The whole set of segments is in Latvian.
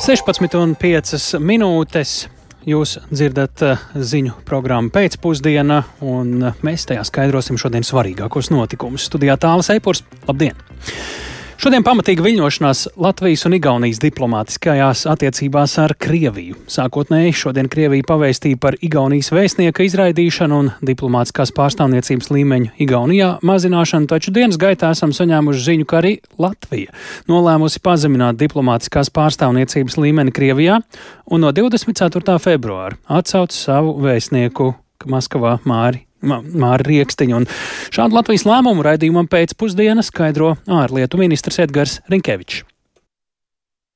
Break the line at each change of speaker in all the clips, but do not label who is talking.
16,5 minūtes. Jūs dzirdat eh, ziņu programmu pēcpusdienā, un mēs tajā skaidrosim šodien svarīgākos notikumus. Studijā tālāk Eipurs. Labdien! Šodien pamatīga viļņošanās Latvijas un Igaunijas diplomātiskajās attiecībās ar Krieviju. Sākotnēji šodien Krievija pavēstīja par Igaunijas vēstnieka izraidīšanu un diplomātiskās pārstāvniecības līmeņu Igaunijā mazināšanu, taču dienas gaitā esam saņēmuši ziņu, ka arī Latvija nolēmusi pazemināt diplomātiskās pārstāvniecības līmeni Krievijā un no 24. februāra atsauc savu vēstnieku Maskavā Māri Māra Riekstiņa. Un šādu Latvijas lēmumu raidījumam pēcpusdienā skaidro ārlietu ministrs Edgars Rinkevičs.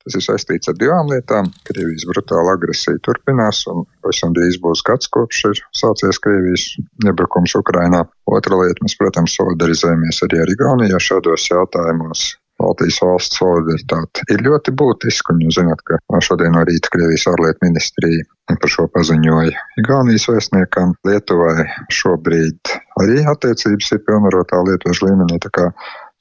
Tas ir saistīts ar divām lietām. Krievijas brutāla agresija turpinās, un pavisam drīz būs gads, kopš ir sācies Krievijas iebrukums Ukrainā. Otra lieta, mēs, protams, solidarizējamies arī ar Igauniju, jo šādos jautājumos Baltijas valsts solidaritāte ir ļoti būtiska. Un jūs zināt, ka šodien no rīta Krievijas ārlietu ministrija par šo paziņoja Igaunijas vēstniekam. Lietuvai šobrīd arī attiecības ir pilnvarotā Lietuvas līmenī, tā kā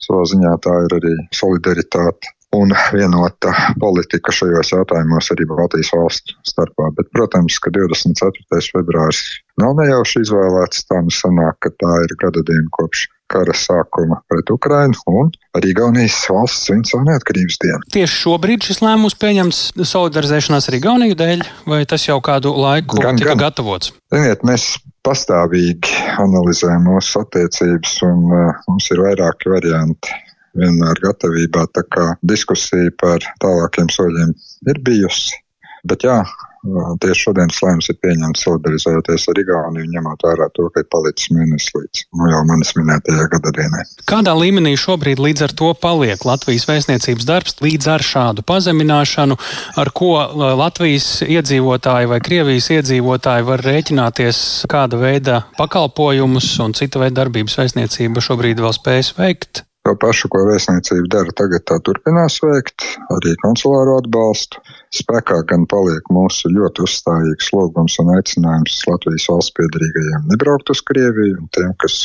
savā ziņā tā ir arī solidaritāte un vienota politika šajos jautājumos arī Baltijas valstu starpā. Bet, protams, ka 24. februāris nav nejauši izvēlēts. Tā nu sanāk, ka tā ir gada diena kopš kara sākuma pret Ukrainu un arī Igaunijas valsts svin savu neatkarības dienu.
Tieši šobrīd šis lēmums pieņems solidarizēšanās ar Igauniju dēļ, vai tas jau kādu laiku gan, tika gan. gatavots?
Ziniet, mēs pastāvīgi analizējam mūsu attiecības un uh, mums ir vairāki varianti vienmēr gatavībā. Tā kā diskusija par tālākiem soļiem ir bijusi. Bet jā, Tieši šodienas lēmums ir pieņemts solidarizējoties ar Igauniju, ņemot vērā to, ka ir palicis mēnesis līdz nu, jau manis minētajai gadadienai.
Kādā līmenī šobrīd līdz ar to paliek Latvijas vēstniecības darbs līdz ar šādu pazemināšanu, ar ko Latvijas iedzīvotāji vai Krievijas iedzīvotāji var rēķināties, kāda veida pakalpojumus un cita veida darbības vēstniecība šobrīd vēl spējas veikt?
To pašu, ko vēstniecība dara tagad, tā turpinās veikt, arī konsulāro atbalstu. Spēkā gan paliek mūsu ļoti uzstājīgs lūgums un aicinājums Latvijas valsts piedarīgajiem nebraukt uz Krieviju, un tiem, kas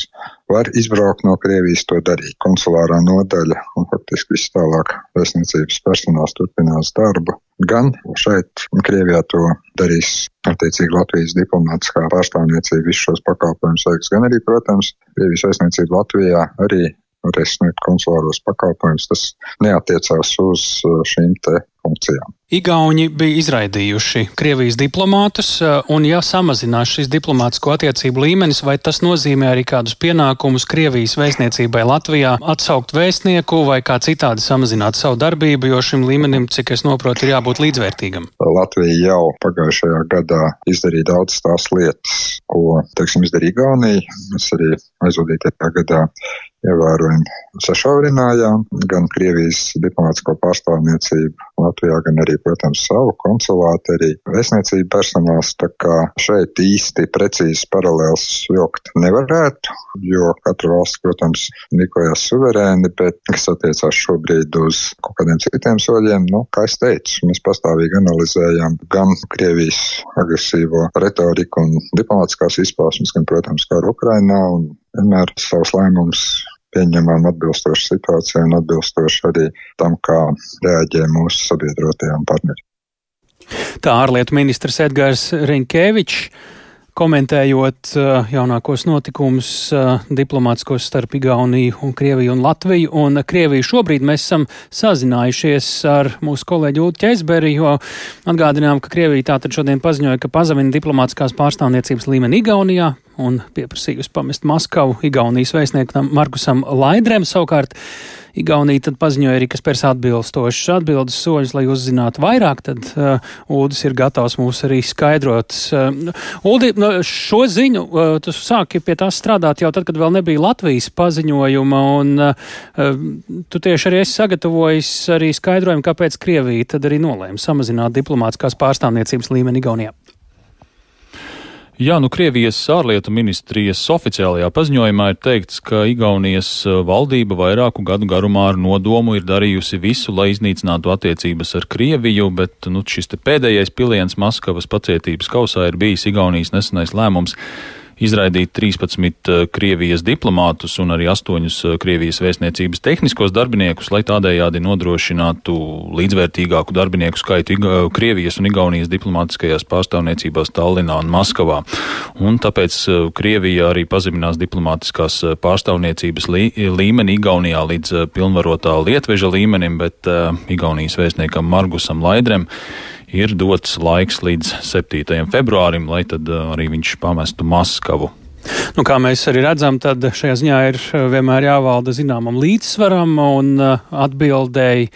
var izbraukt no Krievijas, to darīt. Konsulārā nodaļa un faktiski viss tālāk vēstniecības personāls turpinās darbu. Gan šeit, Krievijā to darīs attiecīgi Latvijas diplomātiskā pārstāvniecība visus šos pakalpojumus veiks, gan arī, protams, Krievijas vēstniecība Latvijā arī varēs sniegt konsulāros pakalpojumus. Tas neatiecās uz uh, šīm funkcijām.
Igauni bija izraidījuši Krievijas diplomātus, uh, un ja samazinās šis diplomātsko attiecību līmenis, vai tas nozīmē arī kādus pienākumus Krievijas vēstniecībai Latvijā atsaukt vēstnieku vai kā citādi samazināt savu darbību, jo šim līmenim, cik es noprotu, ir jābūt līdzvērtīgam?
Latvija jau pagājušajā gadā izdarīja daudz tās lietas, ko, teiksim, izdarīja Igaunija. Mēs arī aizvadītajā gadā ievērojami sašaurinājām gan Krievijas diplomātsko pārstāvniecību Latvijā, gan arī, protams, savu konsulātu, arī vēstniecību personāls. Tā kā šeit īsti precīzi paralēls vilkt nevarētu, jo katra valsts, protams, rīkojās suverēni, bet kas attiecās šobrīd uz kaut kādiem citiem soļiem, nu, kā es teicu, mēs pastāvīgi analizējam gan Krievijas agresīvo retoriku un diplomātiskās izpausmes, gan, protams, kā ar Ukrainā un vienmēr savus lēmumus pieņemam atbilstoši situācijai un atbilstoši arī tam, kā reaģē mūsu sabiedrotajām partneriem.
Tā ārlietu ministrs Edgars Rinkēvičs komentējot uh, jaunākos notikumus uh, diplomātskos starp Igauniju un Krieviju un Latviju. Un Krieviju šobrīd mēs esam sazinājušies ar mūsu kolēģi Ulu Ķeizberi, jo atgādinām, ka Krievija tātad šodien paziņoja, ka pazemina diplomātiskās pārstāvniecības līmeni Igaunijā un pieprasījusi pamest Maskavu Igaunijas vēstniekam Markusam Laidrēm savukārt. Igaunija tad paziņoja arī, ka spērs atbilstošas atbildes soļus, lai uzzinātu vairāk, tad uh, Uldis ir gatavs mūs arī skaidrot. Uh, Uldi, šo ziņu uh, tu sāki pie tās strādāt jau tad, kad vēl nebija Latvijas paziņojuma, un uh, tu tieši arī esi sagatavojis arī skaidrojumu, kāpēc Krievija tad arī nolēma samazināt diplomātiskās pārstāvniecības līmeni Igaunijā.
Jā, nu Krievijas ārlietu ministrijas oficiālajā paziņojumā ir teikts, ka Igaunijas uh, valdība vairāku gadu garumā ar nodomu ir darījusi visu, lai iznīcinātu attiecības ar Krieviju, bet nu, šis pēdējais piliens Maskavas pacietības kausā ir bijis Igaunijas nesenais lēmums izraidīt 13 Krievijas diplomātus un arī 8 Krievijas vēstniecības tehniskos darbiniekus, lai tādējādi nodrošinātu līdzvērtīgāku darbinieku skaitu Krievijas un Igaunijas diplomātiskajās pārstāvniecībās Tallinā un Maskavā. Un tāpēc Krievija arī pazeminās diplomātiskās pārstāvniecības lī, līmeni Igaunijā līdz pilnvarotā lietveža līmenim, bet Igaunijas vēstniekam Margusam Laidrem ir dots laiks līdz 7. februārim, lai tad uh, arī viņš pamestu Maskavu.
Nu, kā mēs arī redzam, tad šajā ziņā ir vienmēr jāvalda zināmam līdzsvaram un atbildēji.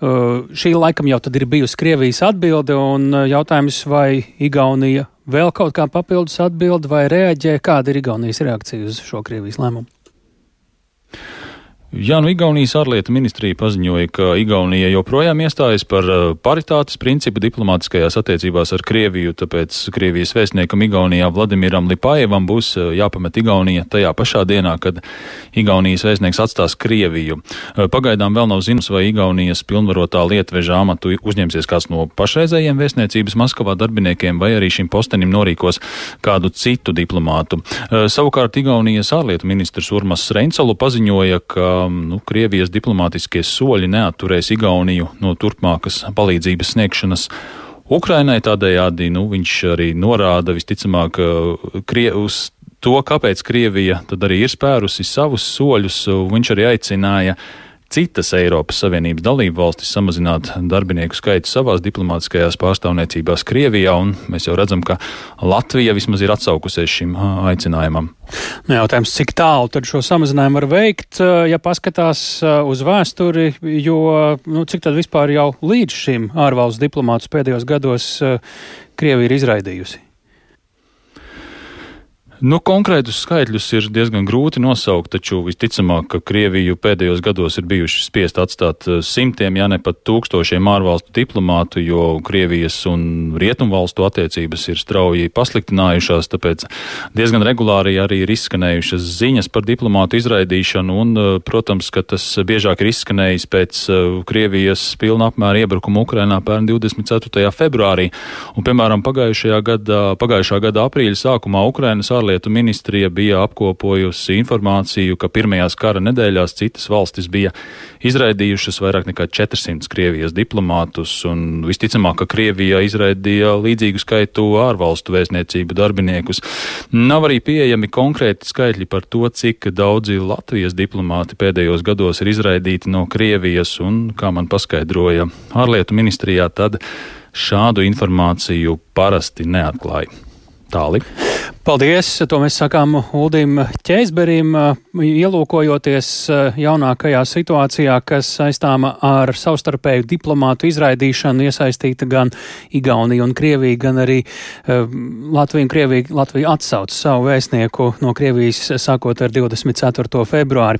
Šī laikam jau tad ir bijusi Krievijas atbilde un jautājums, vai Igaunija vēl kaut kā papildus atbild vai reaģē, kāda ir Igaunijas reakcija uz šo Krievijas lēmumu?
Jā, nu Igaunijas ārlietu ministrija paziņoja, ka Igaunija joprojām iestājas par uh, paritātes principu diplomātiskajās attiecībās ar Krieviju, tāpēc Krievijas vēstniekam Igaunijā Vladimiram Lipajevam būs uh, jāpamet Igaunija tajā pašā dienā, kad Igaunijas vēstnieks atstās Krieviju. Uh, pagaidām vēl nav zināms, vai Igaunijas pilnvarotā lietveža amatu uzņemsies kāds no pašreizējiem vēstniecības Maskavā darbiniekiem, vai arī šim postenim norīkos kādu citu diplomātu. Savukārt Igaunijas ārlietu ministrs Urmas Reinsalu paziņoja, ka nu, Krievijas diplomātiskie soļi neatturēs Igauniju no turpmākas palīdzības sniegšanas. Ukrainai tādējādi nu, viņš arī norāda visticamāk krie, uz to, kāpēc Krievija tad arī ir spērusi savus soļus. Viņš arī aicināja uh, citas Eiropas Savienības dalību valstis samazināt darbinieku skaitu savās diplomātiskajās pārstāvniecībās Krievijā, un mēs jau redzam, ka Latvija vismaz ir atsaukusies šim aicinājumam.
Nu, jautājums, cik tālu tad šo samazinājumu var veikt, ja paskatās uz vēsturi, jo nu, cik tad vispār jau līdz šim ārvalstu diplomātus pēdējos gados Krievija ir izraidījusi?
Nu, konkrētus skaitļus ir diezgan grūti nosaukt, taču visticamāk, ka Krieviju pēdējos gados ir bijuši spiest atstāt eh, simtiem, ja ne pat tūkstošiem ārvalstu diplomātu, jo Krievijas un Rietumvalstu attiecības ir strauji pasliktinājušās, tāpēc diezgan regulāri arī ir izskanējušas ziņas par diplomātu izraidīšanu, un, eh, protams, ka tas biežāk ir izskanējis pēc eh, Krievijas pilna apmēra iebrukuma Ukrainā pērn 24. februārī, un, piemēram, pagājušajā gada, pagājušā gada aprīļa sākumā Ukrainas ārlietu ārlietu ministrija bija apkopojusi informāciju, ka pirmajās kara nedēļās citas valstis bija izraidījušas vairāk nekā 400 Krievijas diplomātus, un visticamāk, ka Krievija izraidīja līdzīgu skaitu ārvalstu vēstniecību darbiniekus. Nav arī pieejami konkrēti skaitļi par to, cik daudzi Latvijas diplomāti pēdējos gados ir izraidīti no Krievijas, un, kā man paskaidroja ārlietu ministrijā, tad šādu informāciju parasti neatklāja. Tālāk.
Paldies! To mēs sakām Uldim Ķēzberim, ielūkojoties jaunākajā situācijā, kas saistāma ar savstarpēju diplomātu izraidīšanu, iesaistīta gan Igaunija un Krievija, gan arī Latvija un Krievija. Latvija atsauc savu vēstnieku no Krievijas sākot ar 24. februāri.